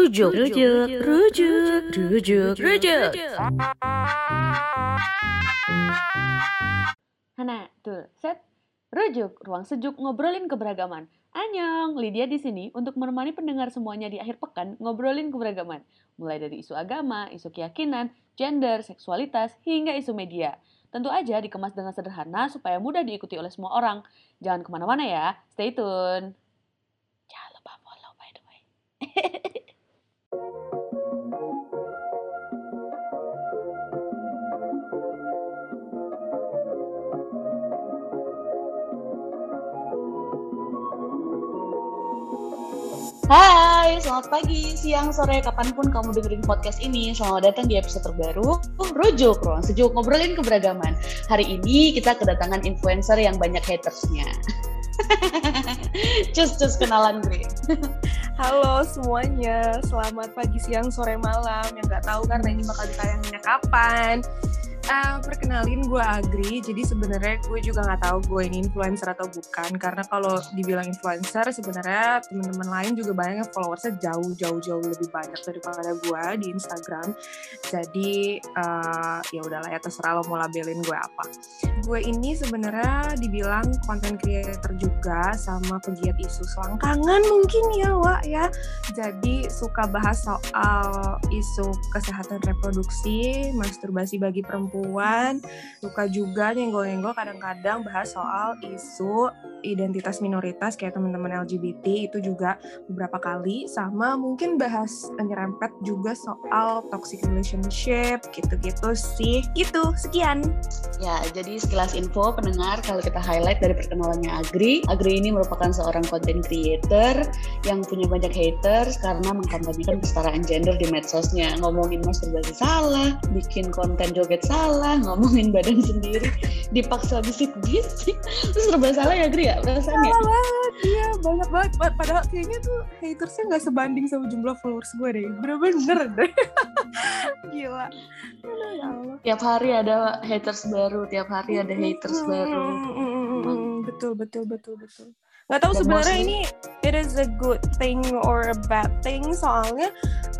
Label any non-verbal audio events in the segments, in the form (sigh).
Rujuk, rujuk, rujuk, rujuk, rujuk. Hana, tuh, set. Rujuk, ruang sejuk ngobrolin keberagaman. Anyong, Lydia di sini untuk menemani pendengar semuanya di akhir pekan ngobrolin keberagaman. Mulai dari isu agama, isu keyakinan, gender, seksualitas, hingga isu media. Tentu aja dikemas dengan sederhana supaya mudah diikuti oleh semua orang. Jangan ke mana-mana ya, stay tune. Jangan lupa follow by the way. (laughs) Hai, selamat pagi, siang, sore, kapan pun kamu dengerin podcast ini. Selamat datang di episode terbaru Rujuk, Ruang Sejuk, Ngobrolin Keberagaman. Hari ini kita kedatangan influencer yang banyak hatersnya. (laughs) cus, cus, kenalan gue. Halo semuanya, selamat pagi, siang, sore, malam. Yang nggak tahu karena ini bakal ditayanginnya kapan. Uh, perkenalin gue Agri, jadi sebenarnya gue juga nggak tahu gue ini influencer atau bukan, karena kalau dibilang influencer sebenarnya teman-teman lain juga banyak followersnya jauh jauh jauh lebih banyak daripada gue di Instagram. Jadi uh, ya udahlah ya terserah lo mau labelin gue apa. Gue ini sebenarnya dibilang content creator juga sama pegiat isu selangkangan mungkin ya Wak ya. Jadi suka bahas soal isu kesehatan reproduksi, masturbasi bagi perempuan perempuan, suka juga nyenggol-nyenggol kadang-kadang bahas soal isu identitas minoritas kayak teman-teman LGBT itu juga beberapa kali sama mungkin bahas nyerempet juga soal toxic relationship gitu-gitu sih. Gitu, sekian. Ya, jadi sekilas info pendengar kalau kita highlight dari perkenalannya Agri. Agri ini merupakan seorang content creator yang punya banyak haters karena mengkampanyekan kesetaraan gender di medsosnya. Ngomongin masturbasi salah, bikin konten joget salah, salah ngomongin badan sendiri. Dipaksa bisik-bisik. Terus serba salah ya Gri ya? Perasaannya salah banget iya banyak banget. Padahal kayaknya tuh hatersnya nggak sebanding sama jumlah followers gue deh. Bener-bener (laughs) deh. Gila. Ya Allah. tiap hari ada haters baru tiap hari ada haters baru. betul betul betul betul nggak tahu sebenarnya ini it is a good thing or a bad thing soalnya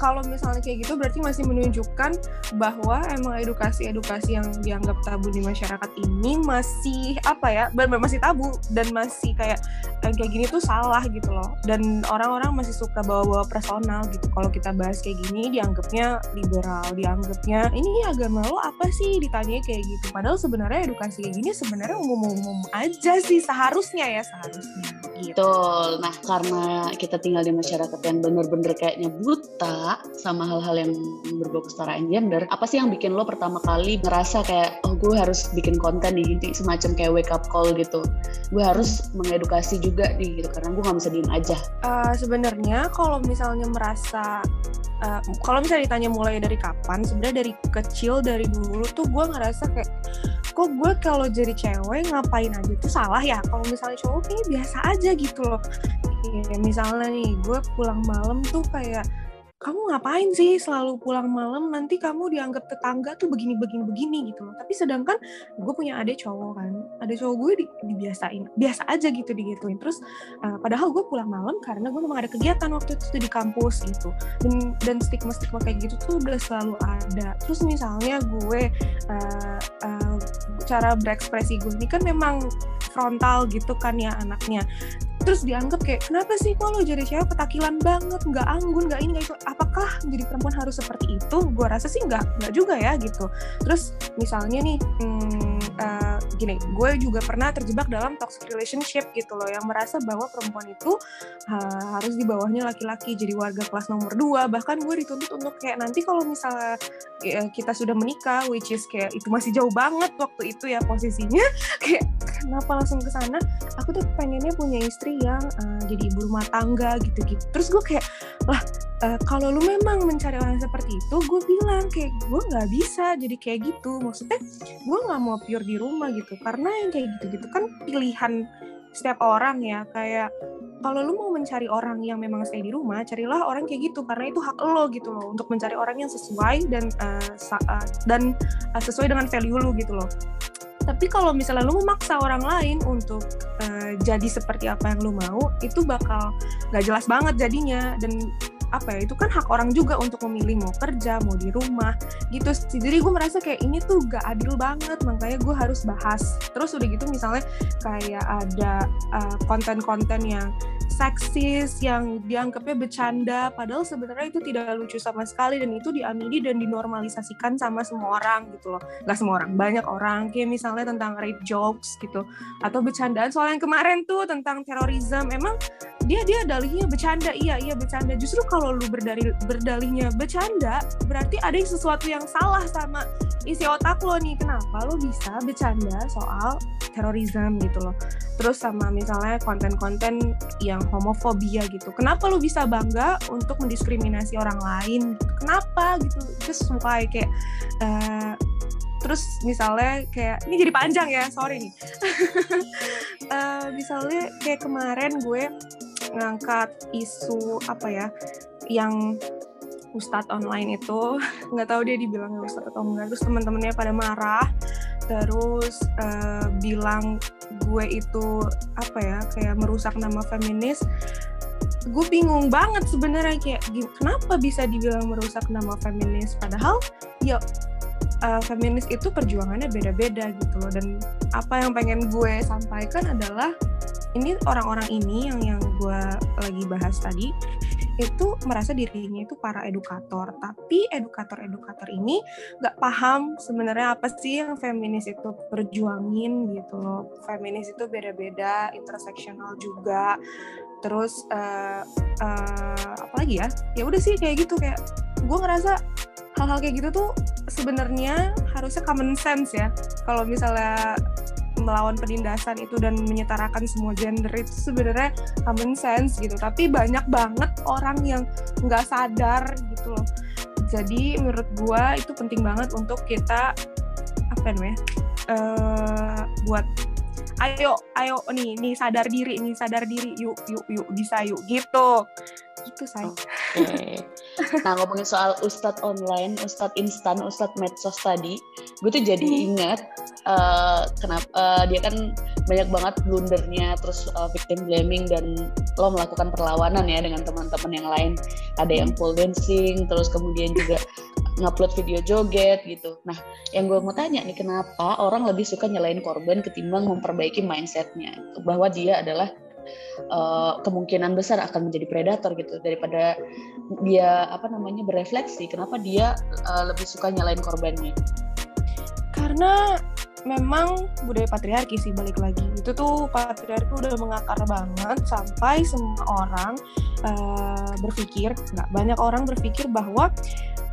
kalau misalnya kayak gitu berarti masih menunjukkan bahwa emang edukasi-edukasi yang dianggap tabu di masyarakat ini masih apa ya benar masih tabu dan masih kayak kayak gini tuh salah gitu loh. Dan orang-orang masih suka bawa-bawa personal gitu. Kalau kita bahas kayak gini dianggapnya liberal dianggapnya ini agama lo apa sih? Ditanya kayak gitu. Padahal sebenarnya edukasi kayak gini sebenarnya umum-umum aja sih seharusnya ya seharusnya gitu. Betul. Nah, karena kita tinggal di masyarakat yang bener-bener kayaknya buta sama hal-hal yang berbau kesetaraan gender, apa sih yang bikin lo pertama kali ngerasa kayak, oh gue harus bikin konten nih, semacam kayak wake up call gitu. Gue harus mengedukasi juga nih gitu, karena gue gak bisa diem aja. Uh, Sebenarnya kalau misalnya merasa uh, kalau misalnya ditanya mulai dari kapan sebenarnya dari kecil dari dulu tuh gue ngerasa kayak kok gue kalau jadi cewek ngapain aja tuh salah ya? Kalau misalnya cowok kayak biasa aja gitu loh. Ya, misalnya nih gue pulang malam tuh kayak kamu ngapain sih selalu pulang malam? Nanti kamu dianggap tetangga tuh begini begini begini gitu loh. Tapi sedangkan gue punya adik cowok kan adik cowok gue di, dibiasain biasa aja gitu digituin. Terus uh, padahal gue pulang malam karena gue memang ada kegiatan waktu itu di kampus gitu. Dan dan stigma stigma kayak gitu tuh udah selalu ada. Terus misalnya gue uh, uh, cara berekspresi gue ini kan memang frontal gitu kan ya anaknya terus dianggap kayak kenapa sih kalau jadi cewek petakilan banget? Nggak anggun nggak ini nggak itu. Apakah menjadi perempuan harus seperti itu? Gue rasa sih nggak nggak juga ya gitu. Terus misalnya nih hmm, uh, gini gue juga pernah terjebak dalam toxic relationship gitu loh yang merasa bahwa perempuan itu uh, harus di bawahnya laki-laki jadi warga kelas nomor dua. Bahkan gue dituntut untuk kayak nanti kalau misalnya ya, kita sudah menikah which is kayak itu masih jauh banget waktu itu ya posisinya (laughs) kayak kenapa langsung ke sana? Aku tuh pengennya punya istri yang uh, jadi ibu rumah tangga gitu-gitu. Terus gue kayak lah uh, kalau lu memang mencari orang seperti itu gue bilang kayak gue nggak bisa jadi kayak gitu. Maksudnya gue nggak mau pure di rumah gitu karena yang kayak gitu-gitu kan pilihan setiap orang ya. Kayak kalau lu mau mencari orang yang memang stay di rumah, carilah orang kayak gitu. Karena itu hak lo gitu loh untuk mencari orang yang sesuai dan uh, dan uh, sesuai dengan value lu gitu loh. Tapi kalau misalnya lu memaksa orang lain untuk uh, jadi seperti apa yang lu mau itu bakal gak jelas banget jadinya. Dan apa ya itu kan hak orang juga untuk memilih mau kerja mau di rumah gitu jadi gue merasa kayak ini tuh gak adil banget makanya gue harus bahas. Terus udah gitu misalnya kayak ada uh, konten-konten yang seksis yang dianggapnya bercanda padahal sebenarnya itu tidak lucu sama sekali dan itu diamini dan dinormalisasikan sama semua orang gitu loh. Nggak semua orang banyak orang kayak misalnya tentang rape jokes gitu. Atau bercandaan. Soal yang kemarin tuh tentang terorisme emang dia dia dalihnya bercanda. Iya iya bercanda. Justru kalau lu berdalih berdalihnya bercanda berarti ada sesuatu yang salah sama isi otak lo nih. Kenapa lo bisa bercanda soal terorisme gitu loh? Terus sama misalnya konten-konten yang homofobia gitu. Kenapa lo bisa bangga untuk mendiskriminasi orang lain? Kenapa gitu? Terus muka kayak uh, terus misalnya kayak ini jadi panjang ya sorry nih. Uh, (laughs) misalnya kayak kemarin gue ngangkat isu apa ya yang ustadz online itu (laughs) nggak tahu dia dibilangnya ustadz atau enggak terus teman-temannya pada marah terus uh, bilang gue itu apa ya kayak merusak nama feminis. Gue bingung banget sebenarnya kayak kenapa bisa dibilang merusak nama feminis? Padahal ya uh, feminis itu perjuangannya beda-beda gitu loh. Dan apa yang pengen gue sampaikan adalah ini orang-orang ini yang yang gue lagi bahas tadi itu merasa dirinya itu para edukator. Tapi edukator-edukator ini nggak paham sebenarnya apa sih yang feminis itu perjuangin gitu loh. Feminis itu beda-beda interseksional juga. Terus uh, uh, apa lagi ya? Ya udah sih kayak gitu kayak gue ngerasa hal-hal kayak gitu tuh sebenarnya harusnya common sense ya kalau misalnya melawan penindasan itu dan menyetarakan semua gender itu sebenarnya common sense gitu tapi banyak banget orang yang nggak sadar gitu loh jadi menurut gua itu penting banget untuk kita apa namanya uh, buat ayo ayo nih nih sadar diri nih sadar diri yuk yuk yuk bisa yuk gitu gitu saya. Okay. Nah ngomongin soal ustadz online, ustadz instan, ustadz medsos tadi, gue tuh jadi hmm. ingat uh, kenapa uh, dia kan banyak banget blundernya, terus uh, victim blaming dan lo melakukan perlawanan ya dengan teman-teman yang lain. Ada yang pole dancing, terus kemudian juga ngupload video joget gitu. Nah, yang gue mau tanya nih, kenapa orang lebih suka nyalain korban ketimbang memperbaiki mindsetnya bahwa dia adalah uh, kemungkinan besar akan menjadi predator gitu daripada dia apa namanya berefleksi kenapa dia uh, lebih suka nyalain korbannya. Karena memang budaya patriarki sih balik lagi. Itu tuh patriarki udah mengakar banget sampai semua orang uh, berpikir nggak banyak orang berpikir bahwa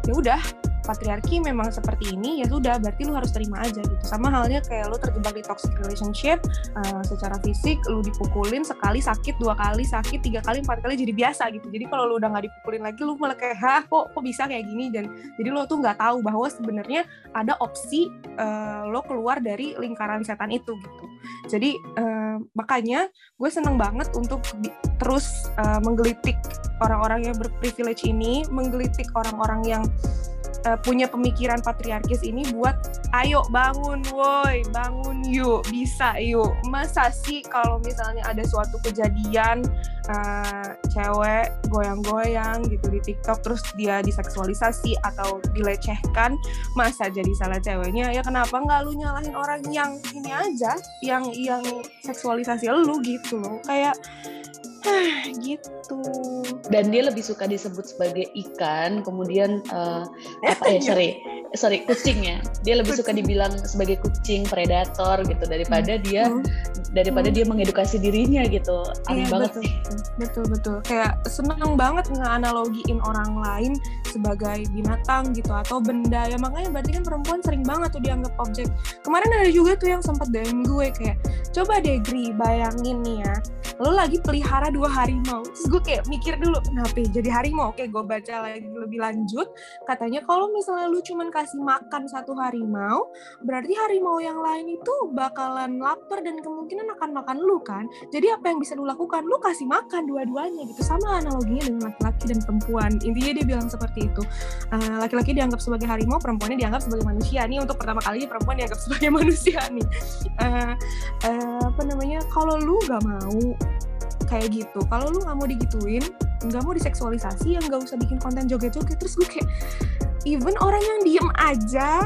ya udah patriarki memang seperti ini ya sudah berarti lu harus terima aja gitu. Sama halnya kayak lu terjebak di toxic relationship uh, secara fisik lu dipukulin sekali sakit dua kali sakit tiga kali empat kali jadi biasa gitu. Jadi kalau lu udah nggak dipukulin lagi lu malah kayak hah kok kok bisa kayak gini? Dan jadi lo tuh nggak tahu bahwa sebenarnya ada opsi uh, lo keluar dari lingkaran setan itu gitu. Jadi uh, makanya gue seneng banget untuk terus uh, menggelitik orang-orang yang berprivilege ini menggelitik orang-orang yang uh, punya pemikiran patriarkis ini buat ayo bangun woi bangun yuk bisa yuk. Masa sih kalau misalnya ada suatu kejadian uh, cewek goyang-goyang gitu di TikTok terus dia diseksualisasi atau dilecehkan masa jadi salah ceweknya? Ya kenapa nggak lu nyalahin orang yang ini aja yang yang seksualisasi lu gitu loh. Kayak (sighs) gitu. Dan dia lebih suka disebut sebagai ikan, kemudian uh, apa ya sorry sorry kucing ya. Dia lebih suka dibilang sebagai kucing predator gitu daripada hmm. dia hmm. daripada hmm. dia mengedukasi dirinya gitu. Aneh iya, banget betul, sih. Betul betul. Kayak seneng banget ngeanalogiin orang lain sebagai binatang gitu atau benda ya makanya berarti kan perempuan sering banget tuh dianggap objek. Kemarin ada juga tuh yang sempat DM gue kayak coba deh Gri bayangin nih ya lo lagi pelihara dua harimau. Terus gue kayak mikir dulu kenapa ya jadi harimau? Oke gue baca lagi lebih lanjut. Katanya kalau misalnya lu cuman kasih makan satu harimau berarti harimau yang lain itu bakalan lapar dan kemungkinan akan makan lu kan? Jadi apa yang bisa lu lakukan? Lu kasih makan dua-duanya gitu. Sama analoginya dengan laki-laki dan perempuan. Intinya dia bilang seperti itu. Eh, laki-laki dianggap sebagai harimau perempuannya dianggap sebagai manusia. Nih untuk pertama kalinya perempuan dianggap (laughs) sebagai manusia nih. Uh, uh, apa namanya? Kalau lu gak mau kayak gitu. Kalau lu nggak mau digituin nggak mau diseksualisasi yang nggak usah bikin konten joget-joget. Terus gue kayak even orang yang diem aja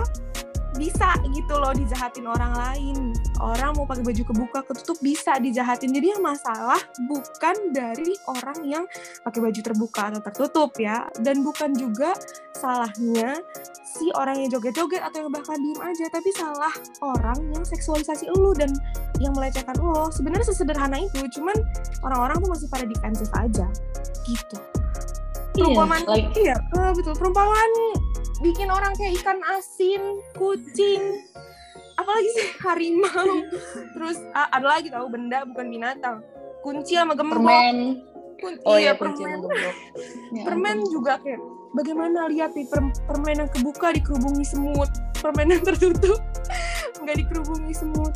bisa gitu loh dijahatin orang lain. Orang mau pakai baju kebuka ketutup bisa dijahatin. Jadi yang masalah bukan dari orang yang pakai baju terbuka atau tertutup ya. Dan bukan juga salahnya si orang yang joget-joget atau yang bahkan diem aja tapi salah orang yang seksualisasi lu dan yang melecehkan lo sebenarnya sesederhana itu cuman orang-orang tuh masih pada defensif aja. Gitu. Perumpamaan Iya, like- iya eh, betul. Perumpamaan bikin orang kayak ikan asin kucing apalagi sih harimau. Terus ah, ada lagi tahu benda bukan binatang. Kunci sama gembok. Permen. Kun- oh iya iya kunci permen. sama gembok. (laughs) Ya permen ampun. juga kayak bagaimana lihat nih per- permen yang kebuka dikerubungi semut. Permen yang tertutup (laughs) nggak dikerubungi semut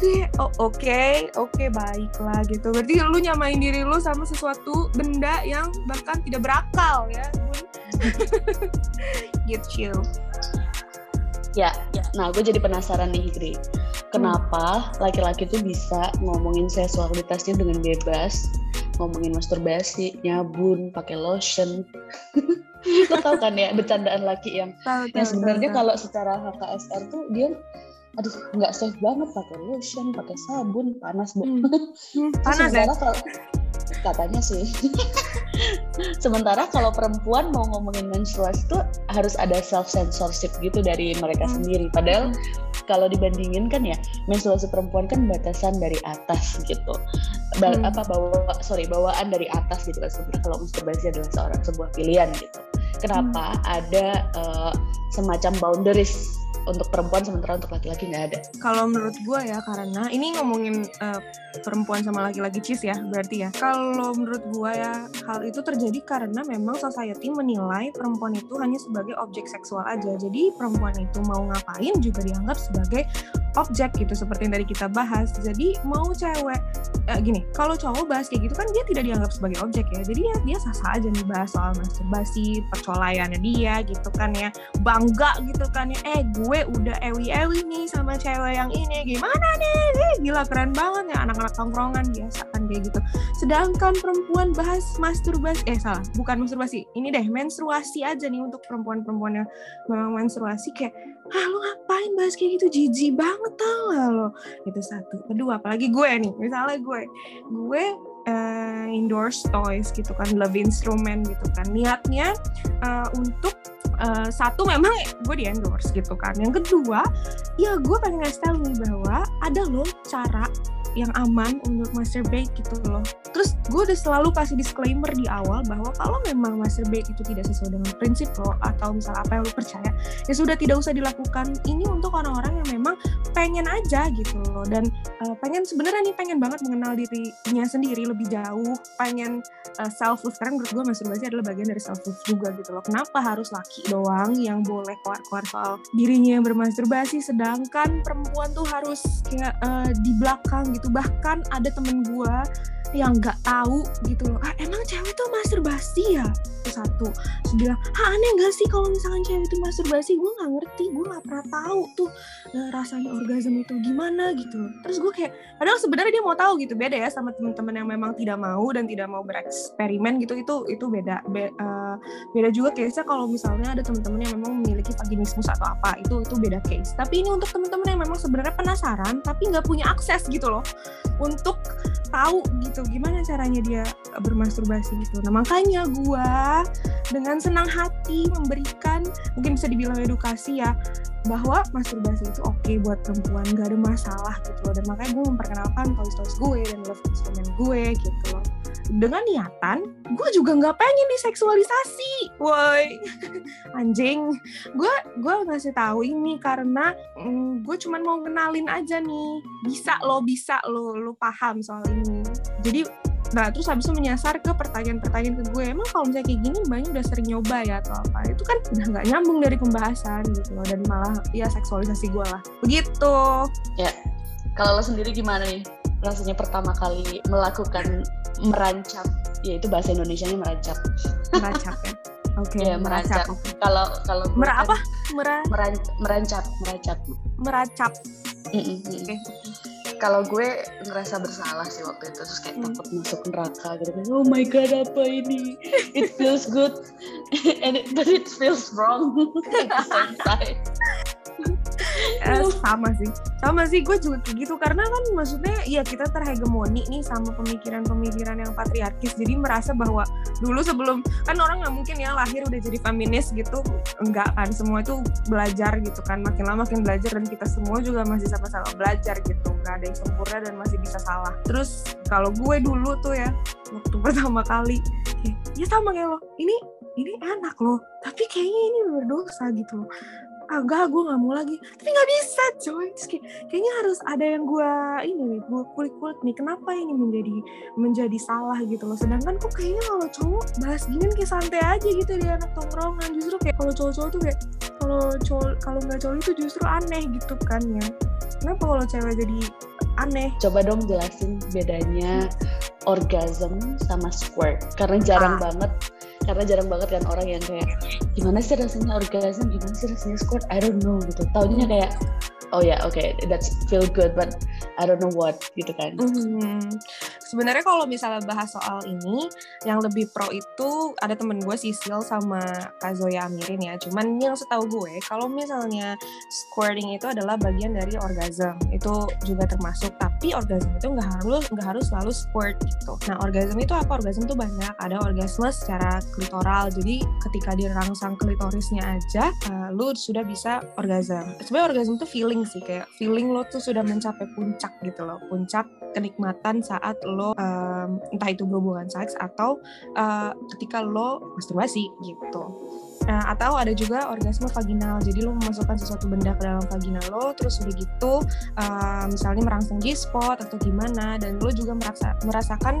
sih? Oh oke oke baiklah gitu. Berarti lu nyamain diri lu sama sesuatu benda yang bahkan tidak berakal ya? Bun (laughs) gitu Ya, nah gue jadi penasaran nih Gri. Kenapa laki-laki tuh bisa ngomongin seksualitasnya dengan bebas, ngomongin masturbasi, nyabun, pakai lotion. (laughs) Lo tau kan ya bercandaan laki yang tahu yang sebenarnya kalau secara HKSR tuh dia aduh nggak safe banget pakai lotion, pakai sabun, panas bu. Hmm. (laughs) Hmm, panas ya sementara kalau katanya sih. (laughs) sementara kalau perempuan mau ngomongin menstruasi tuh harus ada self censorship gitu dari mereka Hmm. sendiri. Padahal kalau dibandingin kan ya menstruasi perempuan kan batasan dari atas gitu. Ba- Hmm. apa bawa sorry bawaan dari atas gitu kan sebenarnya kalau masturbasi adalah seorang sebuah pilihan gitu. Kenapa Hmm. ada eh, semacam boundaries untuk perempuan sementara untuk laki-laki nggak ada? kalau menurut gue ya karena ini ngomongin eh, perempuan sama laki-laki cis ya berarti ya kalau menurut gue ya hal itu terjadi karena memang society menilai perempuan itu hanya sebagai objek seksual aja jadi perempuan itu mau ngapain juga dianggap sebagai objek gitu seperti yang tadi kita bahas. Jadi mau cewek eh, gini kalau cowok bahas kayak gitu kan dia tidak dianggap sebagai objek ya. Jadi ya dia sah-sah aja nih bahas soal masturbasi percolayannya dia gitu kan ya. Bangga gitu kan ya. Eh gue udah ewi-ewi nih sama cewek yang ini. Gimana nih? Eh, gila keren banget ya anak-anak tongkrongan biasa kan kayak gitu. Sedangkan perempuan bahas masturbasi eh salah bukan masturbasi. Ini deh menstruasi aja nih untuk perempuan-perempuan yang memang menstruasi. Kayak ah lu ngapain bahas kayak gitu? Jijik banget tau gak lo? Itu satu. Kedua apalagi gue nih misalnya gue. Gue eh, endorse toys gitu kan love instrument gitu kan. Niatnya eh, untuk eh, satu memang gue di endorse gitu kan. Yang kedua ya gue pengen ngasih tau nih bahwa ada loh cara yang aman untuk masturbate gitu loh. Terus gue udah selalu kasih disclaimer di awal bahwa kalau memang masturbate itu tidak sesuai dengan prinsip lo atau misal apa yang lo percaya, ya sudah tidak usah dilakukan. Ini untuk orang-orang yang memang pengen aja gitu loh dan uh, pengen sebenarnya nih pengen banget mengenal dirinya sendiri lebih jauh, pengen uh, self love karena menurut gue masturbasi adalah bagian dari self love juga gitu loh. Kenapa harus laki doang yang boleh keluar-keluar soal dirinya yang bermasturbasi sedangkan perempuan tuh harus kayak uh, di belakang gitu. Bahkan ada temen gue yang nggak tahu gitu loh. Ah emang cewek tuh masturbasi ya? Itu satu. Terus bilang, ah aneh gak sih kalau misalkan cewek itu masturbasi? Gue nggak ngerti, gue nggak pernah tahu tuh eh, rasanya orgasme itu gimana gitu. Terus gue kayak, padahal sebenarnya dia mau tahu gitu beda ya sama teman-teman yang memang tidak mau dan tidak mau bereksperimen gitu itu itu beda. Be- eh, beda juga case-nya kalau misalnya ada teman-teman yang memang memiliki vaginismus atau apa itu itu beda case. Tapi ini untuk teman-teman yang memang sebenarnya penasaran tapi nggak punya akses gitu loh untuk tahu gitu gimana caranya dia bermasturbasi gitu. Nah makanya gua dengan senang hati memberikan mungkin bisa dibilang edukasi ya bahwa masturbasi itu oke buat perempuan gak ada masalah gitu loh. Dan makanya gue memperkenalkan toys toys gue dan love instrument gue gitu loh. Dengan niatan gue juga nggak pengen diseksualisasi. Woi. (laughs) Anjing. Gue gue ngasih tahu ini karena mm, gue cuman mau kenalin aja nih. Bisa lo bisa lo lo paham soal ini. Jadi Nah, terus habis itu menyasar ke pertanyaan-pertanyaan ke gue, emang kalau misalnya kayak gini banyak udah sering nyoba ya atau apa? Itu kan udah nggak nyambung dari pembahasan gitu loh, dan malah ya seksualisasi gue lah. Begitu. Kalau lo sendiri gimana nih? Rasanya pertama kali melakukan merancap, yaitu bahasa Indonesia-nya merancap. Meracap ya. Oke, Iya, merancap. meracap. Kalau kalau gue Mer kan apa? Mera meran- merancap, merancap. meracap. Mm-mm, mm. Oke. kalau gue ngerasa bersalah sih waktu itu terus kayak hmm. takut masuk neraka gitu kan oh my god apa ini it feels good (laughs) and it, but it feels wrong (laughs) (laughs) at the same time eh, sama sih. Sama sih gue juga kayak gitu. Karena kan maksudnya ya kita terhegemoni nih sama pemikiran-pemikiran yang patriarkis. Jadi merasa bahwa dulu sebelum kan orang nggak mungkin ya lahir udah jadi feminis gitu. Enggak kan semua itu belajar gitu kan. Makin lama makin belajar dan kita semua juga masih sama-sama belajar gitu. Nggak ada yang sempurna dan masih bisa salah. Terus kalau gue dulu tuh ya waktu pertama kali ya sama kayak lo. Ini ini enak loh tapi kayaknya ini berdosa gitu. loh agak gue nggak mau lagi. Tapi nggak bisa coy. Terus kayak, kayaknya harus ada yang gue ini nih gue kulik kulik nih kenapa ini menjadi menjadi salah gitu loh. Sedangkan kok kayaknya kalau cowok bahas gini kayak santai aja gitu di anak tongkrongan. Justru kayak kalau cowok-cowok tuh kayak kalau cowok kalau nggak cowok itu justru aneh gitu kan ya. Kenapa kalau cewek jadi aneh? Coba dong jelasin bedanya orgasm sama squirt. Karena jarang ah. banget karena jarang banget kan orang yang kayak gimana sih rasanya orgasm? Gimana sih rasanya squirt I don't know gitu. Taunya kayak oh ya yeah, oke okay, that's feel good but I don't know what gitu kan. Mm-hmm. sebenarnya kalau misalnya bahas soal ini yang lebih pro itu ada temen gue Sisil sama Kak Zoya Amirin ya. Cuman yang setahu gue kalau misalnya squirting itu adalah bagian dari orgasm. Itu juga termasuk tapi orgasm itu nggak harus nggak harus selalu squirt gitu. Nah orgasm itu apa? Orgasm itu banyak. Ada orgasme secara klitoral. Jadi ketika dirangsang klitorisnya aja uh, lu sudah bisa orgasm. Sebenarnya orgasm itu feeling sih kayak feeling lo tuh sudah mencapai puncak gitu loh puncak kenikmatan saat lo um, entah itu berhubungan seks atau uh, ketika lo masturbasi gitu Nah, atau ada juga orgasme vaginal. Jadi lo memasukkan sesuatu benda ke dalam vagina lo, terus udah gitu, uh, misalnya merangsang G-spot atau gimana, dan lo juga merasa, merasakan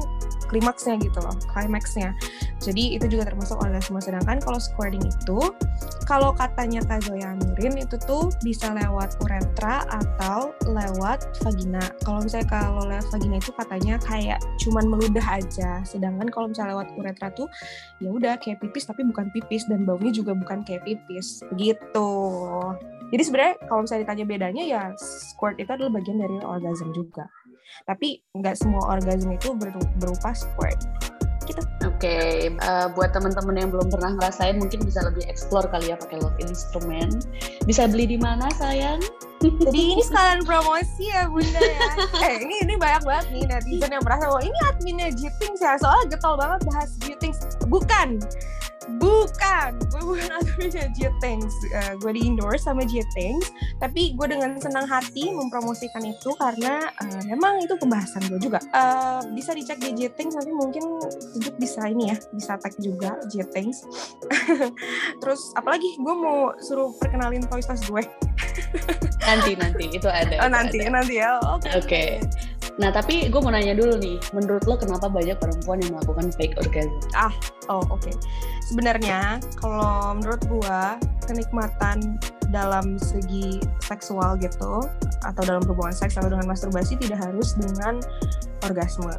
klimaksnya gitu loh, klimaksnya. Jadi itu juga termasuk orgasme. Sedangkan kalau squirting itu, kalau katanya Kak Zoya Amirin itu tuh bisa lewat uretra atau lewat vagina. Kalau misalnya kalau lewat vagina itu katanya kayak cuman meludah aja. Sedangkan kalau misalnya lewat uretra tuh ya udah kayak pipis tapi bukan pipis dan baunya juga bukan kayak pipis gitu. Jadi sebenarnya kalau misalnya ditanya bedanya ya squirt itu adalah bagian dari orgasm juga. Tapi nggak semua orgasm itu berupa squirt gitu. Oke, okay. uh, eh, buat teman-teman yang belum pernah ngerasain mungkin bisa lebih explore kali ya pakai love instrument. Bisa beli di mana sayang? Jadi ini (laughs) sekalian promosi ya bunda ya. (laughs) eh ini ini banyak banget nih netizen yang merasa bahwa ini adminnya Jitings ya. Soalnya getol banget bahas Jitings. Bukan. Bukan, gue bukan (laughs) adminnya Jetings. Uh, gue di endorse sama Jetings, tapi gue dengan senang hati mempromosikan itu karena uh, memang itu pembahasan gue juga. Uh, bisa dicek di Jetings, nanti mungkin Sejuk bisa ini ya, bisa tag juga Jetings. (laughs) Terus apalagi gue mau suruh perkenalin Toy Story gue. nanti nanti itu ada. (laughs) Oh, nanti ada. nanti ya. Oke. Okay. Okay. Nah, tapi gue mau nanya dulu nih, menurut lo kenapa banyak perempuan yang melakukan fake orgasm? Ah, oh oke. Okay. Sebenarnya kalau menurut gue kenikmatan dalam segi seksual gitu atau dalam hubungan seks atau dengan masturbasi tidak harus dengan orgasme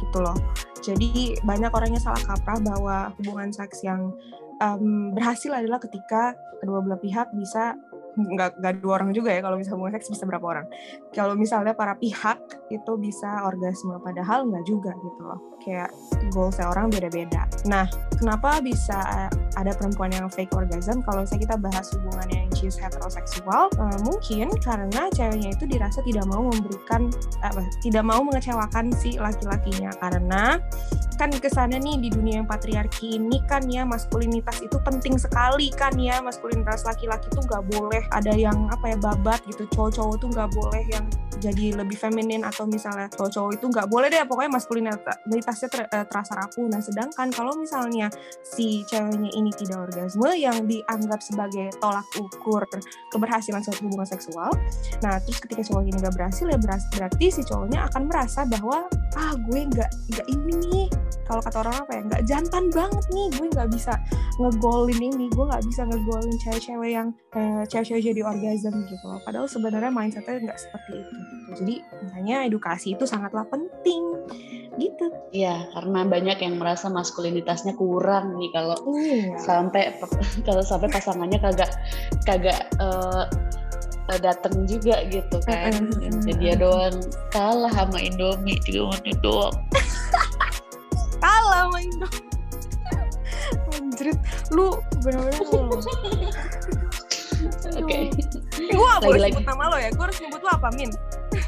gitu loh. Jadi banyak orangnya salah kaprah bahwa hubungan seks yang um, berhasil adalah ketika kedua belah pihak bisa nggak nggak dua orang juga ya kalau misalnya hubungan seks bisa berapa orang. Kalau misalnya para pihak itu bisa orgasme padahal nggak juga gitu loh. Kayak goalsnya orang beda-beda. Nah kenapa bisa ada perempuan yang fake orgasm? Kalau misalnya kita bahas hubungan yang she's heteroseksual uh, mungkin karena ceweknya itu dirasa tidak mau memberikan tidak mau mengecewakan si laki-lakinya. Karena kan kesannya nih di dunia yang patriarki ini kan ya maskulinitas itu penting sekali kan ya. Maskulinitas laki-laki tuh nggak boleh ada yang apa ya babat gitu. Cowok-cowok tuh nggak boleh yang jadi lebih feminin atau misalnya cowok-cowok itu nggak boleh deh pokoknya maskulinitasnya ter, eh, terasa rapuh. Nah sedangkan kalau misalnya si ceweknya ini tidak orgasme yang dianggap sebagai tolak ukur keberhasilan suatu hubungan seksual nah terus ketika cowok ini nggak berhasil ya berarti si cowoknya akan merasa bahwa ah gue nggak nggak ini nih. Kalau kata orang apa ya nggak jantan banget nih gue nggak bisa ngegolin ini gue nggak bisa ngegolin cewek-cewek yang uh, cewek-cewek jadi orgasm gitu loh. Padahal sebenarnya mindsetnya nggak seperti itu gitu. jadi makanya edukasi itu sangatlah penting gitu. Iya karena banyak yang merasa maskulinitasnya kurang nih kalau iya. sampai (laughs) kalau sampai pasangannya kagak kagak uh, uh, dateng juga gitu kan. Dan dia doang kalah sama Indomie tiga menit doang. (laughs) Kalah sama Indomie. (laughs) Anjrit lu bener-bener oke. (laughs) gue gak boleh Lagi-lagi. sebut nama lo ya? Gue harus nyebut lo apa Min?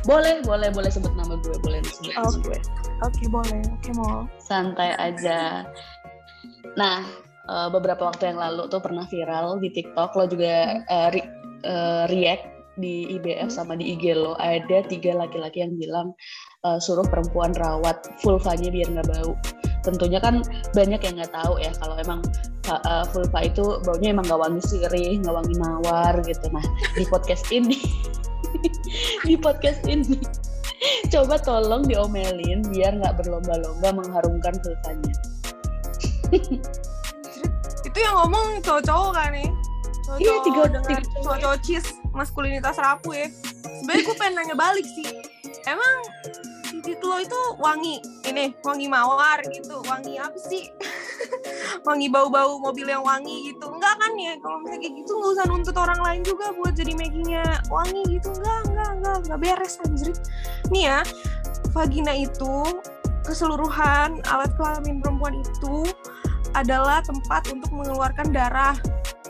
Boleh boleh boleh sebut nama gue boleh disebut nama Oke. gue. Oke boleh. Oke mau santai aja. Nah eh, beberapa waktu yang lalu tuh pernah viral di TikTok lo juga eh, re- eh, react di IBF sama di IG lo. Ada tiga laki-laki yang bilang eh, suruh perempuan rawat vulvanya biar nggak bau tentunya kan banyak yang nggak tahu ya kalau emang uh, vulva itu baunya emang nggak wangi sirih nggak wangi mawar gitu. Nah di podcast ini (laughs) di podcast ini (laughs) coba tolong diomelin biar nggak berlomba-lomba mengharumkan vulvanya. (laughs) Itu yang ngomong cowok-cowok kan nih? Cowok-cowok Iya, tiga- dengan tiga cowok. cowok-cowok cheese maskulinitas rapuh ya. Sebenarnya gue pengen nanya balik sih. Emang lo itu wangi. Ini wangi mawar gitu. Wangi apa sih? (laughs) Wangi bau-bau mobil yang wangi gitu. Enggak kan ya? Kalau misalnya kayak gitu nggak usah nuntut orang lain juga buat jadi makingnya wangi gitu. Enggak enggak enggak enggak beres anjrit nih ya vagina itu keseluruhan alat kelamin perempuan itu adalah tempat untuk mengeluarkan darah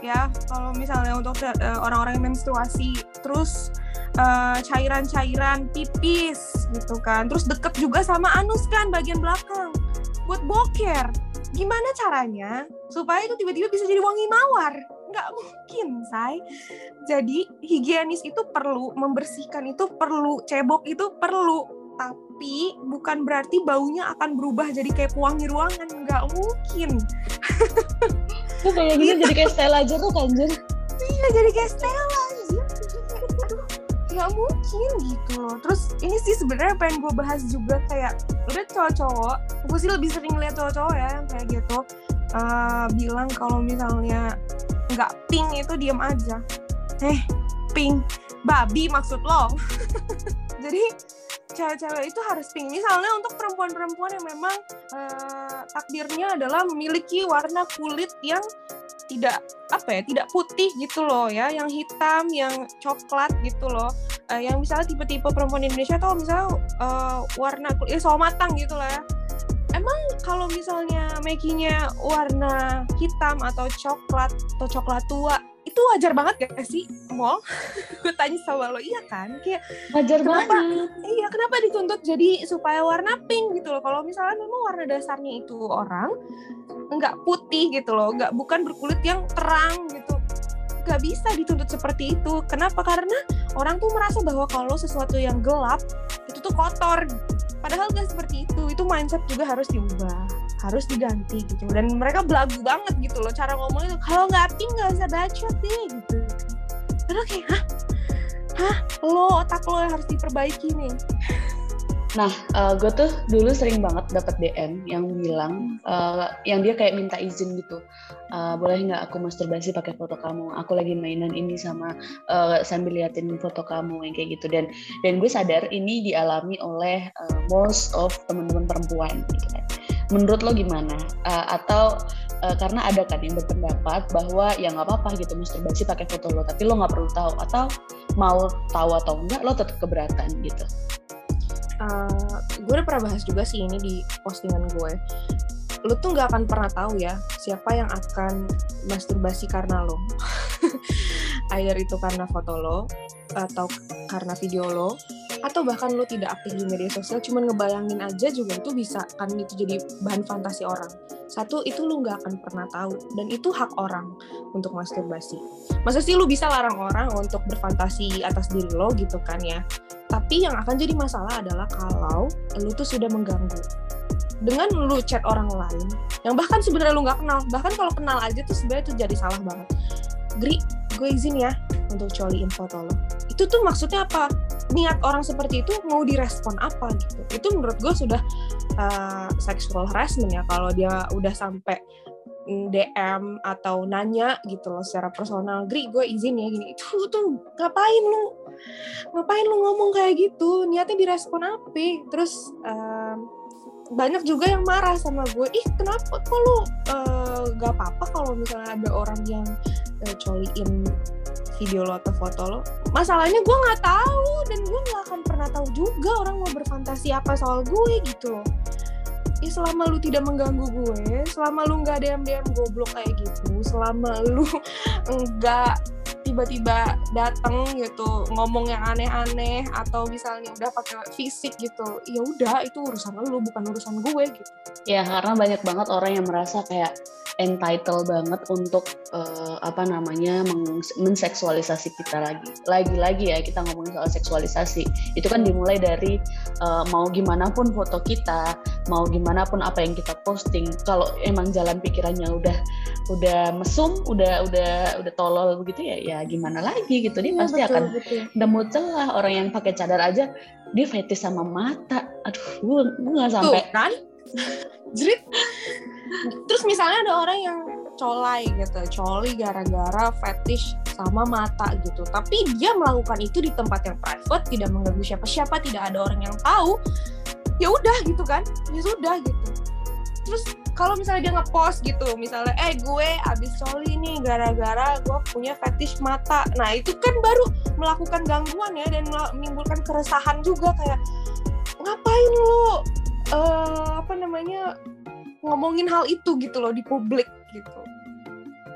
ya. Kalau misalnya untuk eh, orang-orang yang menstruasi terus eh, cairan-cairan pipis gitu kan. Terus deket juga sama anus kan bagian belakang. Buat boker. Gimana caranya supaya itu tiba-tiba bisa jadi wangi mawar? Nggak mungkin say. Jadi higienis itu perlu membersihkan itu perlu cebok itu perlu tapi bukan berarti baunya akan berubah jadi kayak pewangi ruangan. Nggak mungkin. Tuh kayak gitu jadi kayak style aja tuh kanjir iya jadi kayak Stella anjir. Aduh, nggak mungkin gitu loh. Terus ini sih sebenarnya pengen gue bahas juga kayak udah cowok-cowok gue sih lebih sering lihat cowok-cowok ya yang kayak gitu. Eh, bilang kalau misalnya nggak pink itu diam aja. Eh pink. Babi maksud lo. (laughs) Jadi cewek-cewek itu harus pink. Misalnya untuk perempuan-perempuan yang memang eh, takdirnya adalah memiliki warna kulit yang tidak apa ya tidak putih gitu loh ya. Yang hitam yang coklat gitu loh. Eh, yang misalnya tipe-tipe perempuan Indonesia tuh misalnya eh, warna kulit ya sawo matang gitu lah ya. Emang kalau misalnya makingnya warna hitam atau coklat atau coklat tua itu wajar banget gak sih mall (laughs) gue tanya sama lo iya kan kayak wajar Kenapa? banget Iya, kenapa dituntut jadi supaya warna pink gitu loh? Kalau misalnya memang warna dasarnya itu orang nggak putih gitu loh, nggak bukan berkulit yang terang gitu, nggak bisa dituntut seperti itu. Kenapa? Karena orang tuh merasa bahwa kalau sesuatu yang gelap itu tuh kotor. Padahal nggak seperti itu. Itu mindset juga harus diubah, harus diganti gitu. Dan mereka belagu banget gitu loh cara ngomongnya. Kalau nggak pink nggak usah bacot deh gitu. Padahal kayak hah? Hah? Lo otak lo yang harus diperbaiki nih. Nah, gue tuh dulu sering banget dapat DM yang bilang, eh, yang dia kayak minta izin gitu, Eh, boleh nggak aku masturbasi pakai foto kamu? Aku lagi mainan ini sama eh, sambil liatin foto kamu yang kayak gitu. Dan dan gue sadar ini dialami oleh eh, most of teman-teman perempuan gitu kan. Menurut lo gimana? Eh, atau eh, karena ada kan yang berpendapat bahwa ya nggak apa-apa gitu masturbasi pakai foto lo, tapi lo nggak perlu tahu atau mau tahu atau enggak lo tetap keberatan gitu. Uh, gue udah pernah bahas juga sih ini di postingan gue. Lu tuh nggak akan pernah tahu ya siapa yang akan masturbasi karena lo. (laughs) Either itu karena foto lo atau karena video lo atau bahkan lo tidak aktif di media sosial cuman ngebayangin aja juga itu bisa kan itu jadi bahan fantasi orang. Satu itu lu nggak akan pernah tahu dan itu hak orang untuk masturbasi. Masa sih lu bisa larang orang untuk berfantasi atas diri lo gitu kan ya? Tapi yang akan jadi masalah adalah kalau lu tuh sudah mengganggu. Dengan lu chat orang lain yang bahkan sebenarnya lu nggak kenal bahkan kalau kenal aja tuh sebenarnya itu jadi salah banget. Gri gue izin ya untuk coliin foto lo itu tuh maksudnya apa niat orang seperti itu mau direspon apa gitu. Itu menurut gue sudah uh, sexual harassment ya. Kalau dia udah sampai DM atau nanya gitu loh secara personal Gri gue izin ya gini. Itu tuh ngapain lu? Ngapain lu ngomong kayak gitu? Niatnya direspon apa terus um, banyak juga yang marah sama gue ih kenapa kok lu uh, gak apa-apa kalau misalnya ada orang yang uh, coliin video lo atau foto lo masalahnya gue nggak tahu dan gue nggak akan pernah tahu juga orang mau berfantasi apa soal gue gitu. Loh ya selama lu tidak mengganggu gue selama lu nggak DM DM goblok kayak gitu selama lu (laughs) nggak tiba-tiba datang gitu ngomong yang aneh-aneh atau misalnya udah pakai fisik gitu ya udah itu urusan lu bukan urusan gue gitu. Ya karena banyak banget orang yang merasa kayak entitled banget untuk uh, apa namanya menseksualisasi kita lagi lagi-lagi ya kita ngomongin soal seksualisasi itu kan dimulai dari uh, mau gimana pun foto kita mau gimana pun apa yang kita posting kalau emang jalan pikirannya udah udah mesum udah udah udah tolol begitu ya ya gimana lagi gitu dia ya, pasti betul, akan betul. nemu celah orang yang pakai cadar aja dia fetish sama mata aduh gue gue nggak sampai Tuh, kan (laughs) Jerit. Terus misalnya ada orang yang colai gitu, coli gara-gara fetish sama mata gitu. Tapi dia melakukan itu di tempat yang private, tidak mengganggu siapa-siapa, tidak ada orang yang tahu. Ya udah gitu kan, ya sudah gitu. Terus kalau misalnya dia ngepost gitu, misalnya, eh gue abis coli nih gara-gara gue punya fetish mata. Nah itu kan baru melakukan gangguan ya dan menimbulkan keresahan juga kayak ngapain lo uh, apa namanya ngomongin hal itu gitu loh di publik gitu.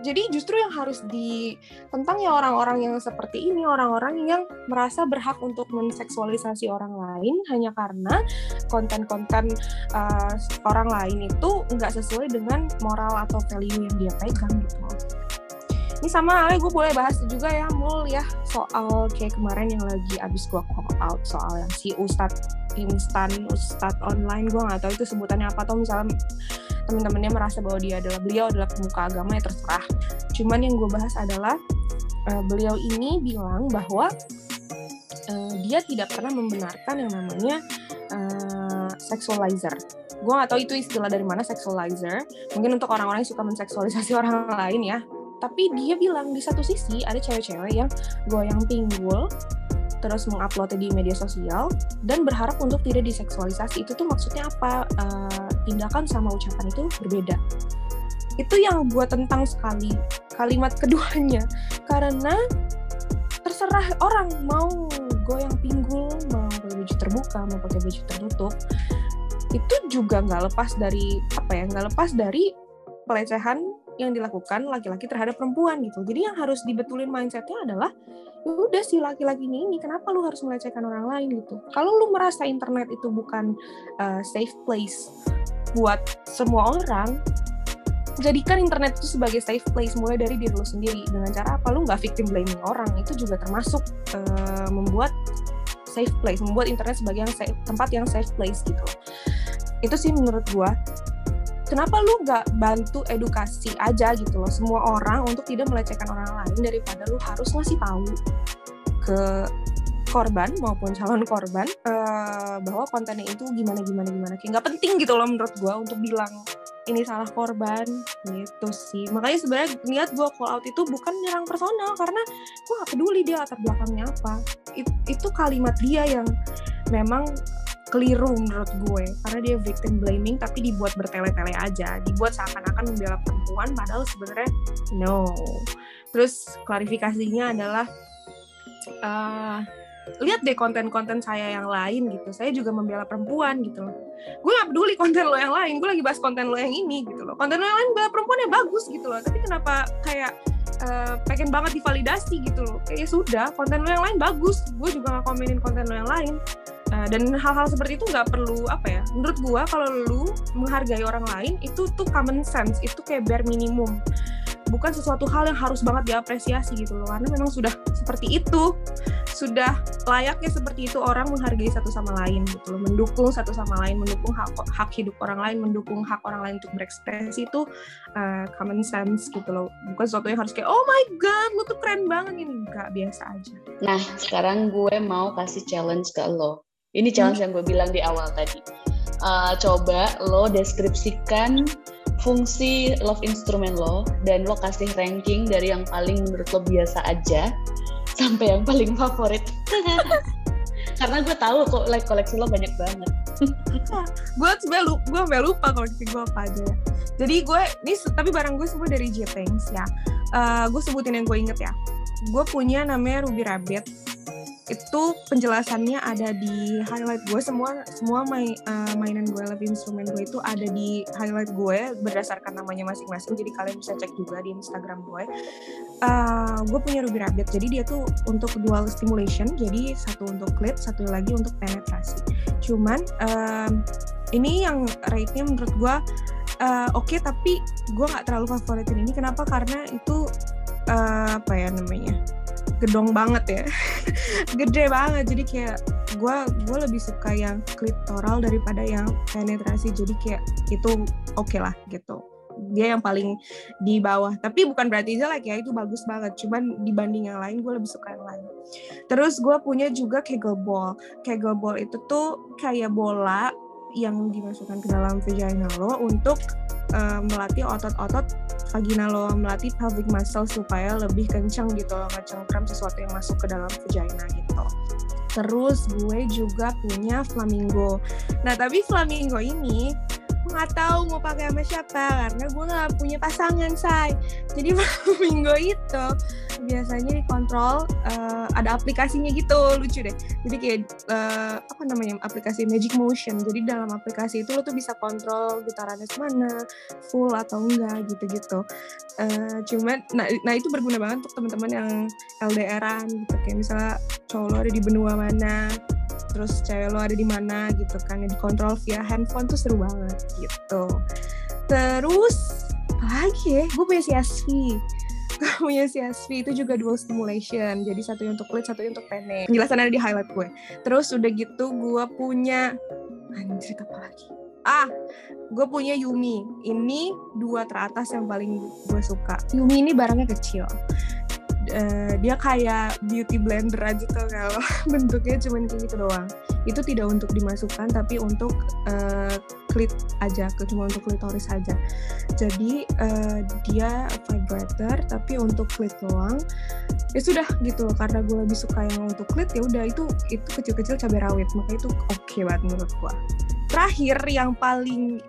Jadi justru yang harus di tentang ya orang-orang yang seperti ini, orang-orang yang merasa berhak untuk menseksualisasi orang lain hanya karena konten-konten uh, orang lain itu nggak sesuai dengan moral atau value yang dia pegang gitu. Ini sama Ale gue boleh bahas juga ya mul ya soal kayak kemarin yang lagi abis gue call out soal yang si Ustadz instan Ustadz online gue nggak tahu itu sebutannya apa atau misalnya teman-temannya merasa bahwa dia adalah beliau adalah pemuka agama ya terserah. Cuman yang gue bahas adalah uh, beliau ini bilang bahwa uh, dia tidak pernah membenarkan yang namanya uh, sexualizer. Gue gak tahu itu istilah dari mana sexualizer. Mungkin untuk orang-orang yang suka menseksualisasi orang lain ya tapi dia bilang di satu sisi ada cewek-cewek yang goyang pinggul terus menguploadnya di media sosial dan berharap untuk tidak diseksualisasi. Itu tuh maksudnya apa? Uh, tindakan sama ucapan itu berbeda. Itu yang gue tentang sekali kalimat keduanya. Karena terserah orang mau goyang pinggul mau pakai baju terbuka mau pakai baju tertutup itu juga nggak lepas dari apa ya nggak lepas dari pelecehan yang dilakukan laki-laki terhadap perempuan gitu. Jadi yang harus dibetulin mindsetnya adalah ya udah si laki-laki ini, ini kenapa lu harus melecehkan orang lain? Gitu. Kalau lu merasa internet itu bukan uh, safe place buat semua orang, jadikan internet itu sebagai safe place mulai dari diri lu sendiri. Dengan cara apa? Lu nggak victim blaming orang. Itu juga termasuk uh, membuat safe place membuat internet sebagai yang safe, tempat yang safe place gitu. Itu sih menurut gua kenapa lu nggak bantu edukasi aja gitu loh semua orang untuk tidak melecehkan orang lain daripada lu harus ngasih tahu ke korban maupun calon korban uh, bahwa kontennya itu gimana gimana gimana. Kayak nggak penting gitu loh menurut gue untuk bilang ini salah korban gitu sih. Makanya sebenarnya niat gue call out itu bukan nyerang personal karena gue gak peduli dia latar belakangnya apa. It, itu kalimat dia yang memang keliru menurut gue. Karena dia victim blaming tapi dibuat bertele-tele aja. Dibuat seakan-akan membela perempuan padahal sebenarnya no. Terus klarifikasinya adalah uh, lihat deh konten-konten saya yang lain gitu. Saya juga membela perempuan gitu loh. Gue gak peduli konten lo yang lain. Gue lagi bahas konten lo yang ini gitu loh. Konten lo yang lain bela perempuannya bagus gitu loh. Tapi kenapa kayak uh, pengen banget divalidasi gitu loh? Kayak ya sudah konten lo yang lain bagus. Gue juga gak komenin konten lo yang lain Uh, dan hal-hal seperti itu nggak perlu apa ya menurut gua kalau lu menghargai orang lain itu tuh common sense itu kayak bare minimum. Bukan sesuatu hal yang harus banget diapresiasi gitu loh karena memang sudah seperti itu sudah layaknya seperti itu orang menghargai satu sama lain gitu loh mendukung satu sama lain mendukung hak hak hidup orang lain mendukung hak orang lain untuk berekspresi itu uh, common sense gitu loh. Bukan sesuatu yang harus kayak oh my god lu tuh keren banget. Ini enggak biasa aja. Nah sekarang gue mau kasih challenge ke lo ini challenge yang gue bilang di awal tadi. Uh, coba lo deskripsikan fungsi love instrument lo dan lo kasih ranking dari yang paling menurut lo biasa aja sampai yang paling favorit. (laughs) Karena gue tahu kok like koleksi lo banyak banget. (laughs) gue sebenernya lupa, gue sampai lupa koleksi gue apa aja. Jadi gue, ini tapi barang gue semua dari J-Things ya. Uh, gue sebutin yang gue inget ya. gue punya namanya Ruby Rabbit itu penjelasannya ada di highlight gue. Semua semua main, uh, mainan gue lebih instrumen gue itu ada di highlight gue berdasarkan namanya masing-masing. Jadi kalian bisa cek juga di Instagram gue. Uh, gue punya Ruby Rabbit. Jadi dia tuh untuk dual stimulation. Jadi satu untuk clit satu lagi untuk penetrasi. Cuman um, ini yang rate-nya menurut gue uh, oke okay, tapi gue nggak terlalu favoritin ini. Kenapa? Karena itu uh, apa ya namanya gedong banget ya. (laughs) Gede banget. Jadi kayak gue gue lebih suka yang klitoral daripada yang penetrasi. Jadi kayak itu oke okay lah gitu. Dia yang paling di bawah. Tapi bukan berarti jelek ya itu bagus banget. Cuman dibanding yang lain gue lebih suka yang lain. Terus gue punya juga kegel ball kegel ball itu tuh kayak bola yang dimasukkan ke dalam vagina lo untuk uh, melatih otot-otot vagina lo, melatih pelvic muscle supaya lebih kencang gitu loh, ngecengkram sesuatu yang masuk ke dalam vagina gitu. Terus gue juga punya flamingo. Nah tapi flamingo ini nggak tahu mau pakai sama siapa karena gue nggak punya pasangan say. Jadi (laughs) minggu itu biasanya dikontrol uh, ada aplikasinya gitu lucu deh. Jadi kayak uh, apa namanya aplikasi Magic Motion. Jadi dalam aplikasi itu lo tuh bisa kontrol getarannya semana full atau enggak gitu-gitu. Uh, cuman nah, nah itu berguna banget untuk teman-teman yang LDRan gitu. Kayak misalnya cowok lo ada di benua mana terus cewek lo ada di mana gitu kan yang dikontrol via handphone tuh seru banget gitu. Terus lagi ya gue punya CSV (laughs) gue punya CSV itu juga dual stimulation jadi satu untuk clit satu untuk pene. Penjelasan ada di highlight gue. Terus udah gitu gue punya anjir apa lagi? Ah gue punya Yumi. Ini dua teratas yang paling gue suka. Yumi ini barangnya kecil uh, dia kayak beauty blender aja tuh kalau (laughs) bentuknya cuma kayak gitu doang. Itu tidak untuk dimasukkan tapi untuk uh, klit aja cuma untuk klitoris aja. Jadi uh, dia vibrator tapi untuk klit doang. Ya sudah gitu karena gue lebih suka yang untuk klit ya udah itu itu kecil-kecil cabai rawit. Makanya itu oke okay banget menurut gue terakhir yang paling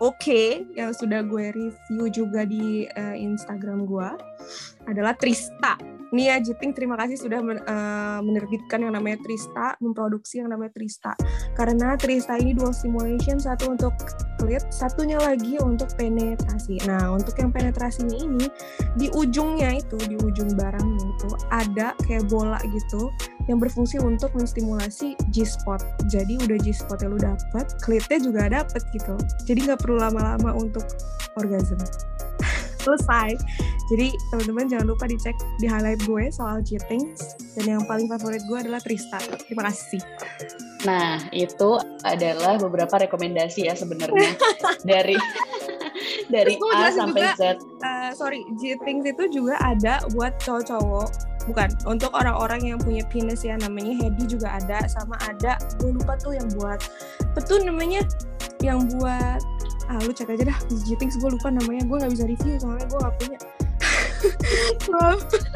oke okay, yang sudah gue review juga di uh, Instagram gue adalah Trista. Nia Jiting terima kasih sudah men, uh, menerbitkan yang namanya Trista, memproduksi yang namanya Trista. Karena Trista ini dual stimulation, satu untuk klit, satunya lagi untuk penetrasi. Nah, untuk yang penetrasinya ini di ujungnya itu, di ujung barangnya itu ada kayak bola gitu yang berfungsi untuk menstimulasi G-spot. Jadi udah G-spotnya lu dapet, klitnya juga dapet gitu. Jadi nggak perlu lama-lama untuk orgasm selesai. Jadi teman-teman jangan lupa dicek di highlight gue soal cheating dan yang paling favorit gue adalah Trista. Terima kasih. Nah itu adalah beberapa rekomendasi ya sebenarnya (laughs) dari dari A sampai juga, Z. Uh, sorry, cheating itu juga ada buat cowok-cowok bukan untuk orang-orang yang punya penis ya namanya Hedi juga ada sama ada gue lupa tuh yang buat betul namanya yang buat ah lu cek aja dah Fizzy Things gue lupa namanya gue nggak bisa review soalnya gue nggak punya (laughs)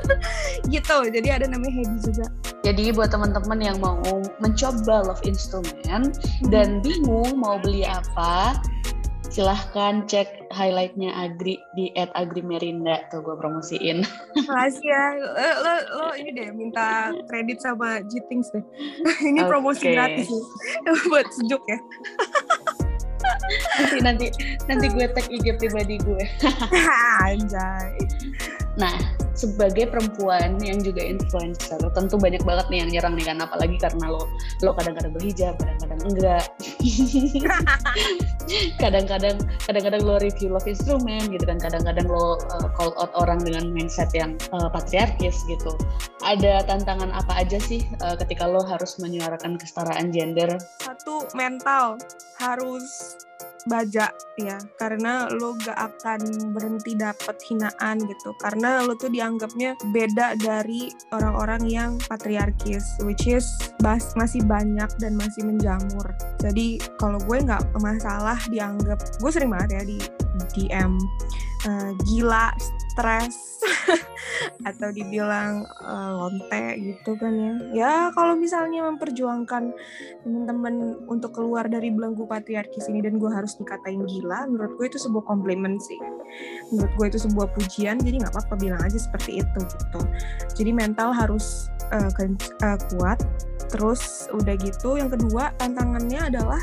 (laughs) gitu jadi ada namanya Hedi juga jadi buat teman-teman yang mau mencoba love instrument hmm. dan bingung mau beli apa silahkan cek highlightnya Agri di at Agri Merinda tuh gue promosiin. (laughs) Makasih ya, lo, lo, lo ini deh minta kredit sama Jitings deh. ini okay. promosi gratis nih buat sejuk ya nanti nanti nanti gue tag IG pribadi gue. (laughs) Anjay. Nah sebagai perempuan yang juga influencer tentu banyak banget nih yang nyerang nih kan apalagi karena lo lo kadang-kadang berhijab kadang-kadang enggak. (laughs) Kadang-kadang kadang-kadang lo review love instrument gitu kan kadang-kadang lo uh, call out orang dengan mindset yang uh, patriarkis gitu. Ada tantangan apa aja sih uh, ketika lo harus menyuarakan kesetaraan gender? Satu mental. Harus baja ya. Karena lo gak akan berhenti dapet hinaan gitu. Karena lo tuh dianggapnya beda dari orang-orang yang patriarkis which is bas masih banyak dan masih menjamur. Jadi kalau gue nggak masalah dianggap gue sering banget ya di DM uh, gila stres (laughs) atau dibilang uh, lonte gitu kan ya. Ya kalau misalnya memperjuangkan teman-teman untuk keluar dari belenggu patriarkis ini dan gue harus dikatain gila menurut gue itu sebuah komplimen sih. Menurut gue itu sebuah pujian jadi nggak apa-apa bilang aja seperti itu gitu. Jadi mental harus uh, uh, kuat terus udah gitu yang kedua tantangannya adalah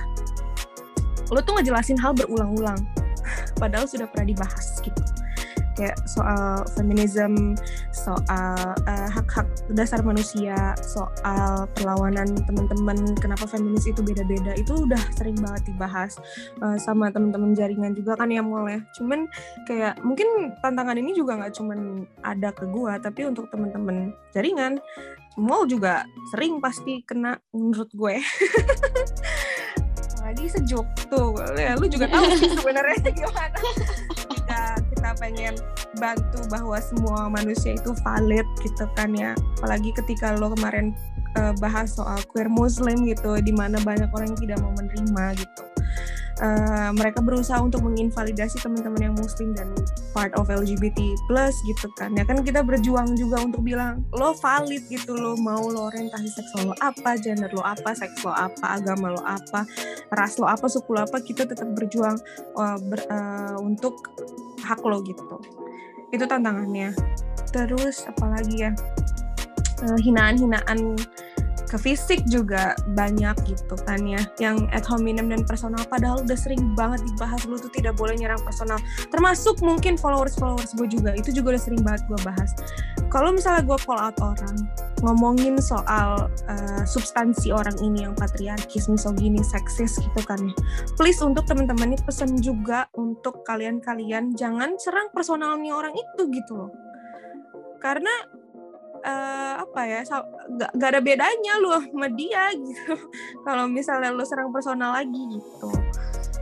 lo tuh ngejelasin hal berulang-ulang padahal sudah pernah dibahas gitu kayak soal feminisme, soal uh, hak-hak dasar manusia, soal perlawanan teman-teman kenapa feminis itu beda-beda itu udah sering banget dibahas uh, sama teman-teman jaringan juga kan ya mulai. Cuman kayak mungkin tantangan ini juga nggak cuman ada ke gua tapi untuk teman-teman jaringan mau juga sering pasti kena menurut gue. (laughs) lagi sejuk tuh. Ya, lu juga tahu sih (laughs) sebenarnya gimana. Kita kita pengen bantu bahwa semua manusia itu valid gitu kan ya. Apalagi ketika lo kemarin uh, bahas soal queer muslim gitu di mana banyak orang yang tidak mau menerima gitu uh, mereka berusaha untuk menginvalidasi teman-teman yang muslim dan part of LGBT plus gitu kan. Ya kan kita berjuang juga untuk bilang lo valid gitu lo mau lo orientasi seksual lo apa gender lo apa seks lo apa agama lo apa ras lo apa suku lo apa kita tetap berjuang uh, ber, uh, untuk hak lo gitu. Itu tantangannya. Terus apalagi ya? Hinaan-hinaan ke fisik juga banyak gitu kan ya. Yang ad hominem dan personal padahal udah sering banget dibahas lu tuh tidak boleh nyerang personal. Termasuk mungkin followers followers gue juga itu juga udah sering banget gue bahas. Kalau misalnya gue call out orang ngomongin soal uh, substansi orang ini yang patriarkis misogini seksis gitu kan ya. Please untuk teman-teman ini pesan juga untuk kalian-kalian jangan serang personalnya orang itu gitu loh. Karena uh, apa ya gak, ada bedanya lu sama dia (laughs) gitu. Kalau misalnya lu serang personal lagi gitu.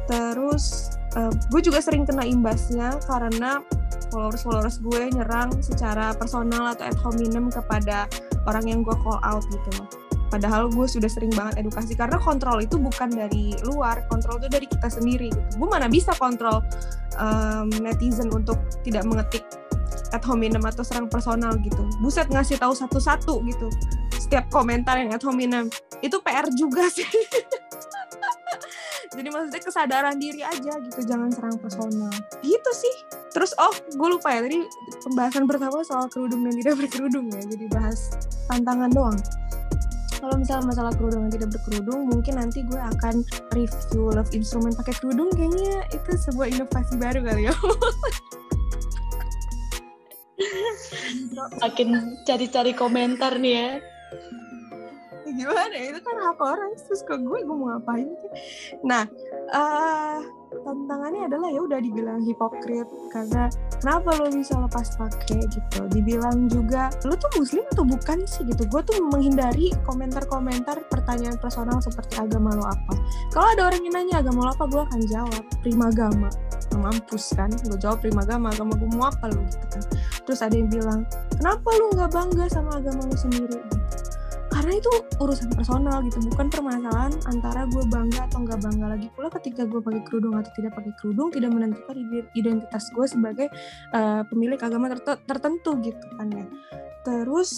Terus uh, gue juga sering kena imbasnya karena followers followers gue nyerang secara personal atau ad hominem kepada orang yang gue call out gitu. Loh padahal gue sudah sering banget edukasi karena kontrol itu bukan dari luar kontrol itu dari kita sendiri gitu. gue mana bisa kontrol um, netizen untuk tidak mengetik ad hominem atau serang personal gitu. Buset ngasih tahu satu-satu gitu. Setiap komentar yang ad hominem itu PR juga sih. (laughs) Jadi maksudnya kesadaran diri aja gitu, jangan serang personal. Gitu sih. Terus oh, gue lupa ya tadi pembahasan pertama soal kerudung dan tidak berkerudung ya. Jadi bahas tantangan doang. Kalau misalnya masalah kerudung dan tidak berkerudung, mungkin nanti gue akan review love instrument pakai kerudung. Kayaknya itu sebuah inovasi baru kali ya. (laughs) makin cari-cari komentar nih ya. Gimana ya? Itu kan hak orang terus ke gue gue mau ngapain nah uh, tantangannya adalah ya udah dibilang hipokrit karena kenapa lo bisa lepas pakai gitu? Dibilang juga lo tuh muslim atau bukan sih gitu? Gue tuh menghindari komentar-komentar pertanyaan personal seperti agama lo apa. Kalau ada orang yang nanya agama lo apa gue akan jawab prima agama mampus kan? Gue jawab prima agama agama gue mau apa lo gitu kan. Terus ada yang bilang kenapa lu nggak bangga sama agama lu sendiri? Karena itu urusan personal gitu bukan permasalahan antara gue bangga atau nggak bangga. Lagi pula ketika gue pakai kerudung atau tidak pakai kerudung tidak menentukan identitas gue sebagai uh, pemilik agama tertentu gitu kan ya. Terus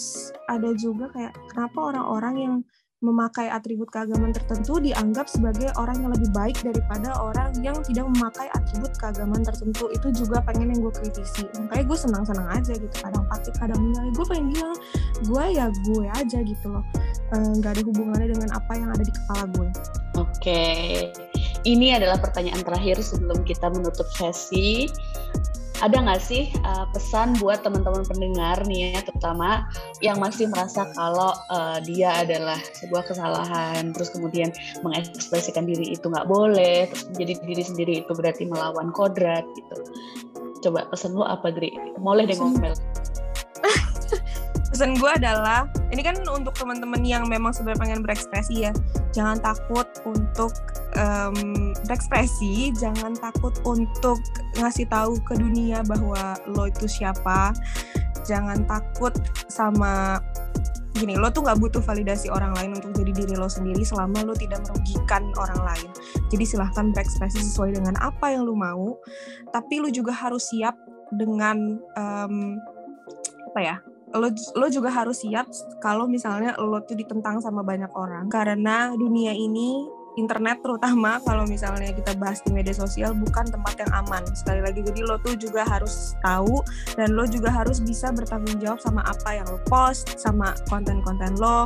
ada juga kayak kenapa orang-orang yang memakai atribut keagamaan tertentu dianggap sebagai orang yang lebih baik daripada orang yang tidak memakai atribut keagamaan tertentu. Itu juga pengen yang gue kritisi. Makanya gue senang-senang aja gitu. Kadang pakai kadang enggak. Gue pengen bilang gue ya gue aja gitu loh. Eh, nggak ada hubungannya dengan apa yang ada di kepala gue oke. Okay. ini adalah pertanyaan terakhir sebelum kita menutup sesi ada nggak sih uh, pesan buat teman-teman pendengar nih ya terutama yang masih merasa kalau uh, dia adalah sebuah kesalahan terus kemudian mengekspresikan diri itu nggak boleh terus menjadi diri sendiri itu berarti melawan kodrat gitu coba pesan lu apa Dri? Boleh deh ngomel (laughs) pesan gue adalah ini kan untuk teman-teman yang memang sebenarnya pengen berekspresi ya jangan takut untuk um, berekspresi jangan takut untuk ngasih tahu ke dunia bahwa lo itu siapa. Jangan takut sama gini lo tuh nggak butuh validasi orang lain untuk jadi diri lo sendiri selama lo tidak merugikan orang lain. Jadi silahkan berekspresi sesuai dengan apa yang lo mau tapi lo juga harus siap dengan um, apa ya lo lo juga harus siap kalau misalnya lo tuh ditentang sama banyak orang. Karena dunia ini internet terutama kalau misalnya kita bahas di media sosial bukan tempat yang aman. Sekali lagi jadi lo tuh juga harus tahu dan lo juga harus bisa bertanggung jawab sama apa yang lo post sama konten-konten lo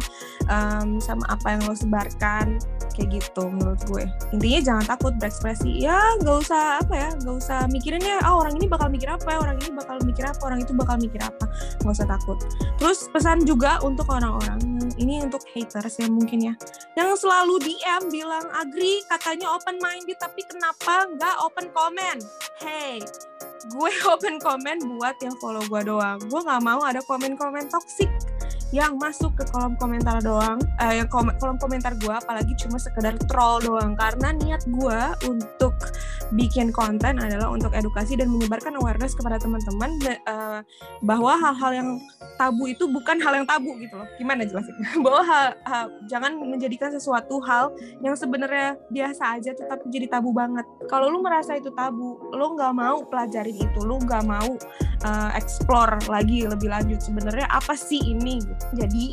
um, sama apa yang lo sebarkan kayak gitu menurut gue. Intinya jangan takut berekspresi. Ya nggak usah apa ya nggak usah mikirin ya oh, orang ini bakal mikir apa orang ini bakal mikir apa orang itu bakal mikir apa. Nggak usah takut. Terus pesan juga untuk orang-orang ini untuk haters ya mungkin ya yang selalu DM bilang agri katanya open minded tapi kenapa nggak open comment? Hey gue (laughs) open comment buat yang follow gue doang. Gue nggak mau ada komen-komen toxic yang masuk ke kolom komentar doang, eh, yang kom kolom komentar gue, apalagi cuma sekedar troll doang. Karena niat gue untuk bikin konten adalah untuk edukasi dan menyebarkan awareness kepada teman-teman uh, bahwa hal-hal yang tabu itu bukan hal yang tabu gitu loh. Gimana jelasin? (laughs) bahwa hal, hal, jangan menjadikan sesuatu hal yang sebenarnya biasa aja tetapi jadi tabu banget. Kalau lu merasa itu tabu, lu nggak mau pelajarin itu, lu nggak mau uh, explore lagi lebih lanjut sebenarnya apa sih ini? Jadi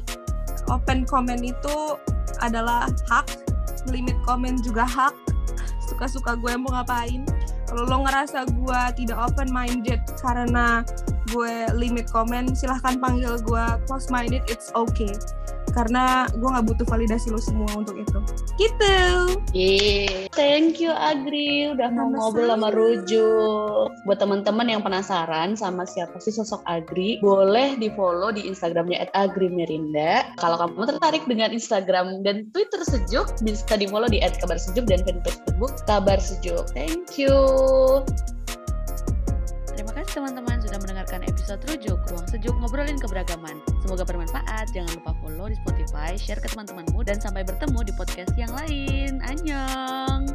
open comment itu adalah hak limit komen juga hak. Suka-suka gue mau ngapain? Kalau lo ngerasa gue tidak open minded karena gue limit komen silahkan panggil gue close minded it's okay karena gue nggak butuh validasi lo semua untuk itu. Gitu. Yeah. thank you Agri udah mau ngobrol sama Rujuk buat teman-teman yang penasaran sama siapa sih sosok Agri boleh di follow di Instagramnya @agrimerinda kalau kamu tertarik dengan Instagram dan Twitter sejuk bisa di follow di @kabarsejuk dan Facebook kabar sejuk. Thank you. Terima kasih teman-teman episode Rujuk Ruang Sejuk Ngobrolin Keberagaman. Semoga bermanfaat. Jangan lupa follow di Spotify, share ke teman-temanmu, dan sampai bertemu di podcast yang lain. Annyeong!